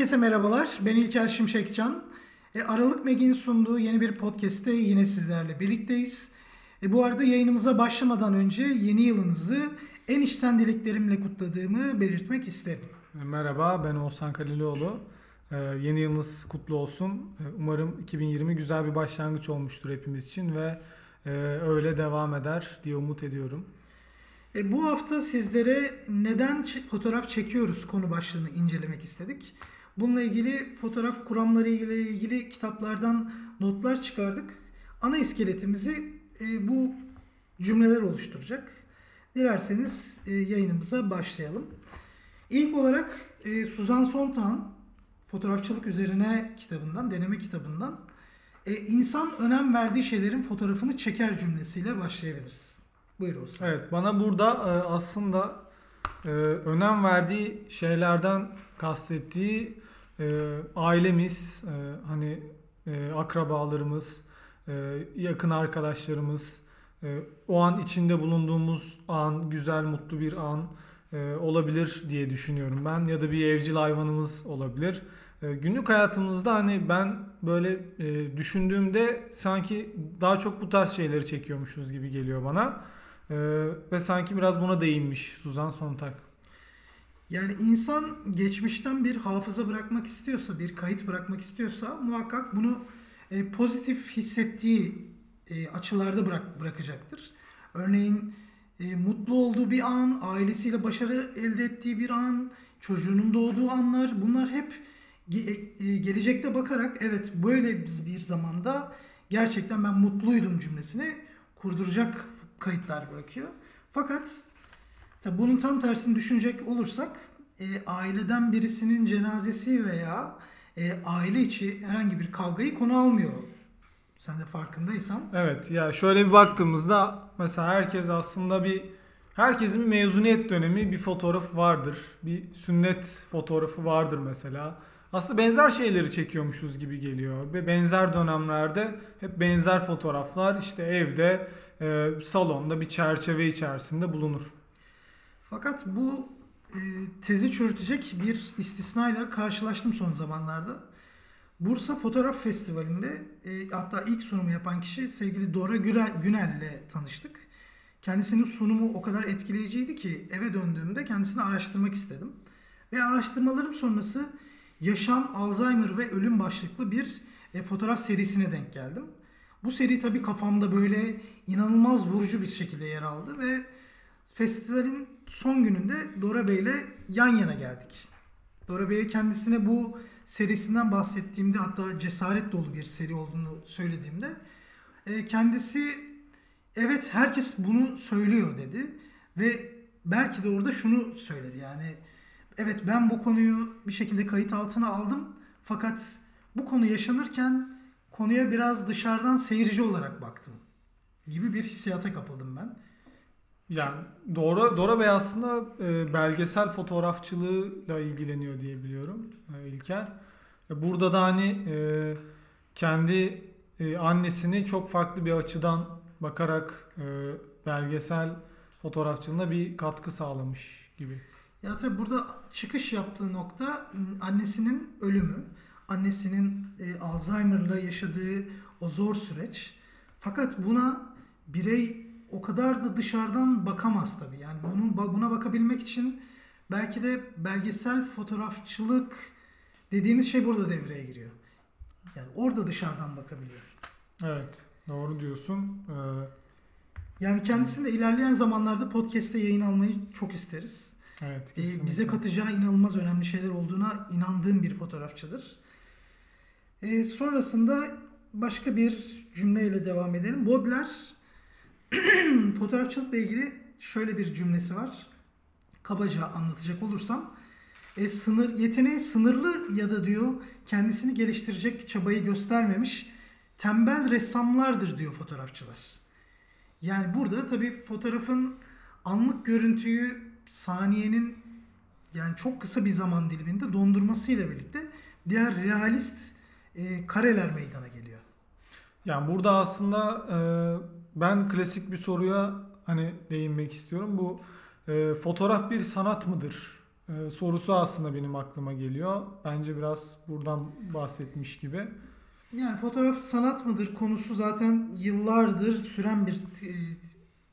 Herkese merhabalar. Ben İlker Şimşekcan. E, Aralık Meg'in sunduğu yeni bir podcast'te yine sizlerle birlikteyiz. E, bu arada yayınımıza başlamadan önce yeni yılınızı en içten dileklerimle kutladığımı belirtmek isterim. Merhaba ben Oğuzhan Kaliloğlu. Ee, yeni yılınız kutlu olsun. Ee, umarım 2020 güzel bir başlangıç olmuştur hepimiz için ve e, öyle devam eder diye umut ediyorum. E, bu hafta sizlere neden fotoğraf çekiyoruz konu başlığını incelemek istedik. Bununla ilgili fotoğraf kuramları ile ilgili kitaplardan notlar çıkardık. Ana iskeletimizi e, bu cümleler oluşturacak. Dilerseniz e, yayınımıza başlayalım. İlk olarak e, Suzan Sontag'ın fotoğrafçılık üzerine kitabından, deneme kitabından e, insan önem verdiği şeylerin fotoğrafını çeker cümlesiyle başlayabiliriz. Buyur olsun. Evet bana burada e, aslında e, önem verdiği şeylerden kastettiği e, ailemiz, e, hani e, akrabalarımız, e, yakın arkadaşlarımız, e, o an içinde bulunduğumuz an, güzel, mutlu bir an e, olabilir diye düşünüyorum ben. Ya da bir evcil hayvanımız olabilir. E, günlük hayatımızda hani ben böyle e, düşündüğümde sanki daha çok bu tarz şeyleri çekiyormuşuz gibi geliyor bana. E, ve sanki biraz buna değinmiş Suzan Sontag. Yani insan geçmişten bir hafıza bırakmak istiyorsa, bir kayıt bırakmak istiyorsa muhakkak bunu e, pozitif hissettiği e, açılarda bırak, bırakacaktır. Örneğin e, mutlu olduğu bir an, ailesiyle başarı elde ettiği bir an, çocuğunun doğduğu anlar bunlar hep e, gelecekte bakarak evet böyle bir zamanda gerçekten ben mutluydum cümlesini kurduracak kayıtlar bırakıyor. Fakat tabi bunun tam tersini düşünecek olursak e, aileden birisinin cenazesi veya e, aile içi herhangi bir kavgayı konu almıyor. Sen de farkındaysan. Evet ya şöyle bir baktığımızda mesela herkes aslında bir herkesin bir mezuniyet dönemi bir fotoğrafı vardır. Bir sünnet fotoğrafı vardır mesela. Aslında benzer şeyleri çekiyormuşuz gibi geliyor. Ve benzer dönemlerde hep benzer fotoğraflar işte evde, e, salonda bir çerçeve içerisinde bulunur. Fakat bu tezi çürütecek bir istisnayla karşılaştım son zamanlarda. Bursa Fotoğraf Festivali'nde e, hatta ilk sunumu yapan kişi sevgili Dora Günel ile tanıştık. Kendisinin sunumu o kadar etkileyiciydi ki eve döndüğümde kendisini araştırmak istedim. Ve araştırmalarım sonrası Yaşam, Alzheimer ve Ölüm başlıklı bir e, fotoğraf serisine denk geldim. Bu seri tabii kafamda böyle inanılmaz vurucu bir şekilde yer aldı ve festivalin son gününde Dora Bey ile yan yana geldik. Dora Bey'e kendisine bu serisinden bahsettiğimde hatta cesaret dolu bir seri olduğunu söylediğimde e, kendisi evet herkes bunu söylüyor dedi ve belki de orada şunu söyledi yani evet ben bu konuyu bir şekilde kayıt altına aldım fakat bu konu yaşanırken konuya biraz dışarıdan seyirci olarak baktım gibi bir hissiyata kapıldım ben. Yani Dora, Dora Bey aslında e, belgesel fotoğrafçılığıyla ilgileniyor diye biliyorum e, İlker. E, burada da hani e, kendi e, annesini çok farklı bir açıdan bakarak e, belgesel fotoğrafçılığına bir katkı sağlamış gibi. Ya tabii burada çıkış yaptığı nokta annesinin ölümü, annesinin e, Alzheimer'la yaşadığı o zor süreç. Fakat buna birey o kadar da dışarıdan bakamaz tabii. Yani bunun buna bakabilmek için belki de belgesel fotoğrafçılık dediğimiz şey burada devreye giriyor. Yani orada dışarıdan bakabiliyor. Evet, doğru diyorsun. Ee, yani kendisini de ilerleyen zamanlarda podcast'te yayın almayı çok isteriz. Evet, ee, bize katacağı inanılmaz önemli şeyler olduğuna inandığım bir fotoğrafçıdır. Ee, sonrasında başka bir cümleyle devam edelim. Baudelaire fotoğrafçılıkla ilgili şöyle bir cümlesi var. Kabaca anlatacak olursam e, sınır yeteneği sınırlı ya da diyor kendisini geliştirecek çabayı göstermemiş tembel ressamlardır diyor fotoğrafçılar. Yani burada tabii fotoğrafın anlık görüntüyü saniyenin yani çok kısa bir zaman diliminde dondurmasıyla birlikte diğer realist e, kareler meydana geliyor. Yani burada aslında e, ben klasik bir soruya hani değinmek istiyorum. Bu e, fotoğraf bir sanat mıdır? E, sorusu aslında benim aklıma geliyor. Bence biraz buradan bahsetmiş gibi. Yani fotoğraf sanat mıdır konusu zaten yıllardır süren bir e,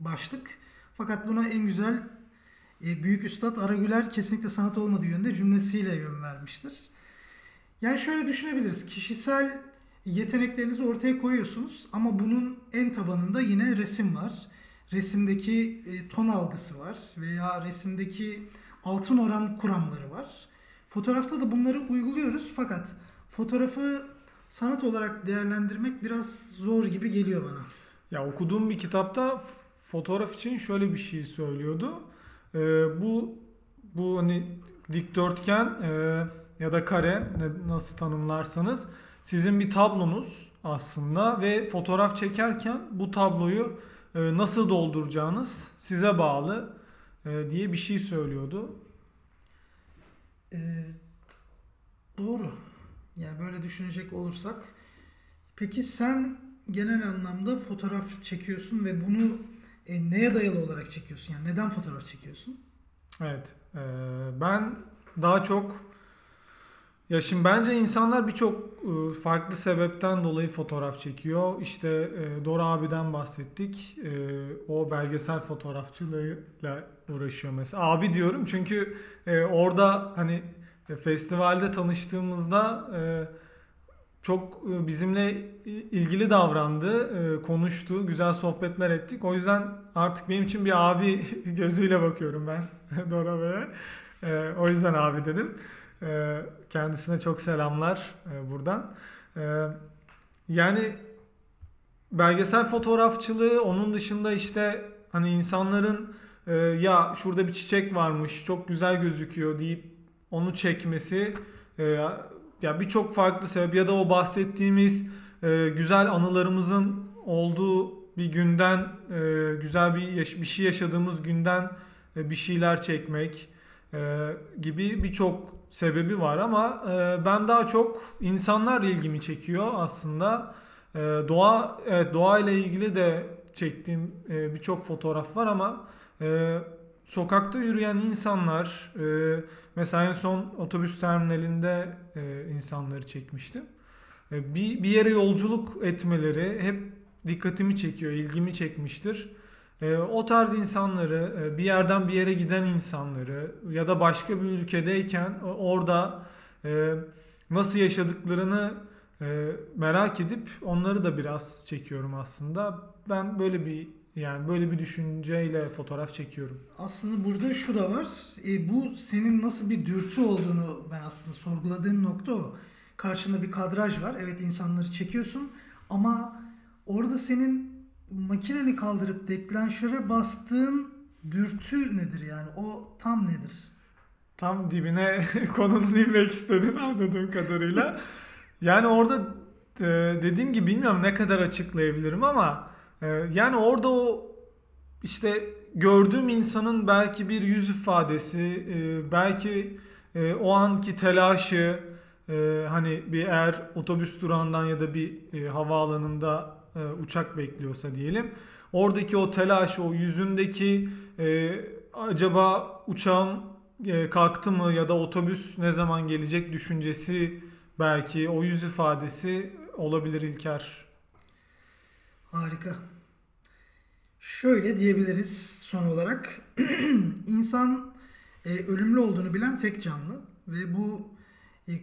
başlık. Fakat buna en güzel e, Büyük Üstad Aragüler kesinlikle sanat olmadığı yönde cümlesiyle yön vermiştir. Yani şöyle düşünebiliriz. Kişisel yeteneklerinizi ortaya koyuyorsunuz ama bunun en tabanında yine resim var. Resimdeki e, ton algısı var veya resimdeki altın oran kuramları var. Fotoğrafta da bunları uyguluyoruz fakat fotoğrafı sanat olarak değerlendirmek biraz zor gibi geliyor bana. Ya okuduğum bir kitapta fotoğraf için şöyle bir şey söylüyordu. Ee, bu bu hani dikdörtgen e, ya da kare nasıl tanımlarsanız sizin bir tablonuz aslında ve fotoğraf çekerken bu tabloyu e, nasıl dolduracağınız size bağlı e, diye bir şey söylüyordu. Ee, doğru. Yani böyle düşünecek olursak. Peki sen genel anlamda fotoğraf çekiyorsun ve bunu e, neye dayalı olarak çekiyorsun? Yani neden fotoğraf çekiyorsun? Evet. E, ben daha çok ya şimdi bence insanlar birçok e, farklı sebepten dolayı fotoğraf çekiyor. İşte e, Dora abiden bahsettik. E, o belgesel fotoğrafçılığıyla uğraşıyor mesela. Abi diyorum çünkü orada hani festivalde tanıştığımızda çok bizimle ilgili davrandı, konuştu, güzel sohbetler ettik. O yüzden artık benim için bir abi gözüyle bakıyorum ben Dora Bey'e. O yüzden abi dedim. Ee, kendisine çok selamlar e, buradan. Ee, yani belgesel fotoğrafçılığı onun dışında işte hani insanların e, ya şurada bir çiçek varmış çok güzel gözüküyor deyip onu çekmesi e, ya birçok farklı sebep ya da o bahsettiğimiz güzel anılarımızın olduğu bir günden güzel bir bir şey yaşadığımız günden bir şeyler çekmek gibi birçok sebebi var ama e, ben daha çok insanlar ilgimi çekiyor aslında. E, doğa evet doğayla ilgili de çektiğim e, birçok fotoğraf var ama e, sokakta yürüyen insanlar e, mesela en son otobüs terminalinde e, insanları çekmiştim. E, bir, bir yere yolculuk etmeleri hep dikkatimi çekiyor, ilgimi çekmiştir. E, o tarz insanları, e, bir yerden bir yere giden insanları ya da başka bir ülkedeyken e, orada e, nasıl yaşadıklarını e, merak edip onları da biraz çekiyorum aslında. Ben böyle bir yani böyle bir düşünceyle fotoğraf çekiyorum. Aslında burada şu da var. E, bu senin nasıl bir dürtü olduğunu ben aslında sorguladığım nokta o. Karşında bir kadraj var. Evet insanları çekiyorsun ama orada senin makineni kaldırıp deklanşöre bastığın dürtü nedir yani? O tam nedir? Tam dibine konunun inmek istedin anladığım kadarıyla. yani orada e, dediğim gibi bilmiyorum ne kadar açıklayabilirim ama e, yani orada o işte gördüğüm insanın belki bir yüz ifadesi, e, belki o anki telaşı, hani bir eğer otobüs durağından ya da bir havaalanında e, uçak bekliyorsa diyelim. Oradaki o telaş, o yüzündeki e, acaba uçağım e, kalktı mı ya da otobüs ne zaman gelecek düşüncesi belki o yüz ifadesi olabilir İlker. Harika. Şöyle diyebiliriz son olarak. insan e, ölümlü olduğunu bilen tek canlı ve bu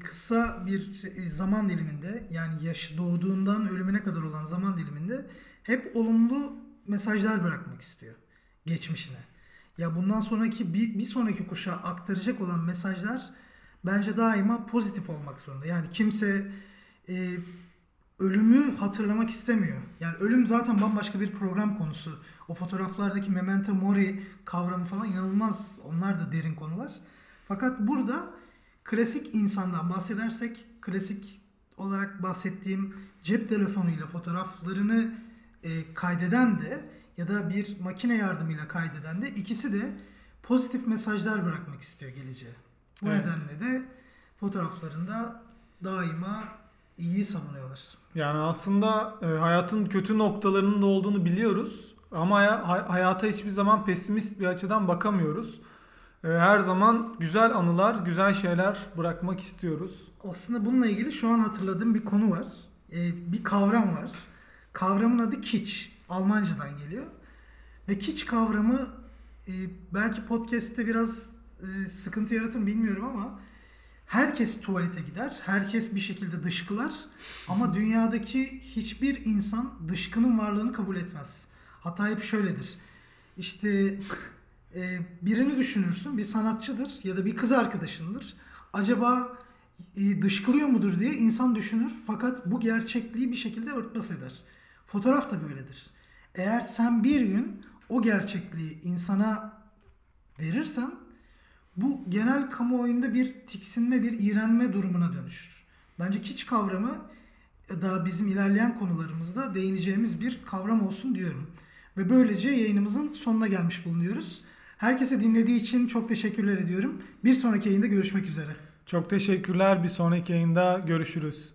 kısa bir e, zaman diliminde yani yaş doğduğundan ölümüne kadar olan zaman diliminde hep olumlu mesajlar bırakmak istiyor geçmişine. Ya bundan sonraki bir, bir sonraki kuşağa aktaracak olan mesajlar bence daima pozitif olmak zorunda. Yani kimse e, ölümü hatırlamak istemiyor. Yani ölüm zaten bambaşka bir program konusu. O fotoğraflardaki memento mori kavramı falan inanılmaz. Onlar da derin konular. Fakat burada Klasik insandan bahsedersek klasik olarak bahsettiğim cep telefonuyla fotoğraflarını e, kaydeden de ya da bir makine yardımıyla kaydeden de ikisi de pozitif mesajlar bırakmak istiyor geleceğe. Bu evet. nedenle de fotoğraflarında daima iyi savunuyorlar. Yani aslında e, hayatın kötü noktalarının da olduğunu biliyoruz ama hay- hayata hiçbir zaman pesimist bir açıdan bakamıyoruz. E, her zaman güzel anılar, güzel şeyler bırakmak istiyoruz. Aslında bununla ilgili şu an hatırladığım bir konu var. Ee, bir kavram var. Kavramın adı kiç. Almancadan geliyor. Ve kiç kavramı e, belki podcast'te biraz e, sıkıntı yaratır bilmiyorum ama herkes tuvalete gider. Herkes bir şekilde dışkılar. Ama dünyadaki hiçbir insan dışkının varlığını kabul etmez. Hatta hep şöyledir. İşte e, birini düşünürsün bir sanatçıdır ya da bir kız arkadaşındır. Acaba e, dışkılıyor mudur diye insan düşünür fakat bu gerçekliği bir şekilde örtbas eder. Fotoğraf da böyledir. Eğer sen bir gün o gerçekliği insana verirsen bu genel kamuoyunda bir tiksinme, bir iğrenme durumuna dönüşür. Bence kiç kavramı daha bizim ilerleyen konularımızda değineceğimiz bir kavram olsun diyorum. Ve böylece yayınımızın sonuna gelmiş bulunuyoruz. Herkese dinlediği için çok teşekkürler ediyorum. Bir sonraki yayında görüşmek üzere. Çok teşekkürler. Bir sonraki yayında görüşürüz.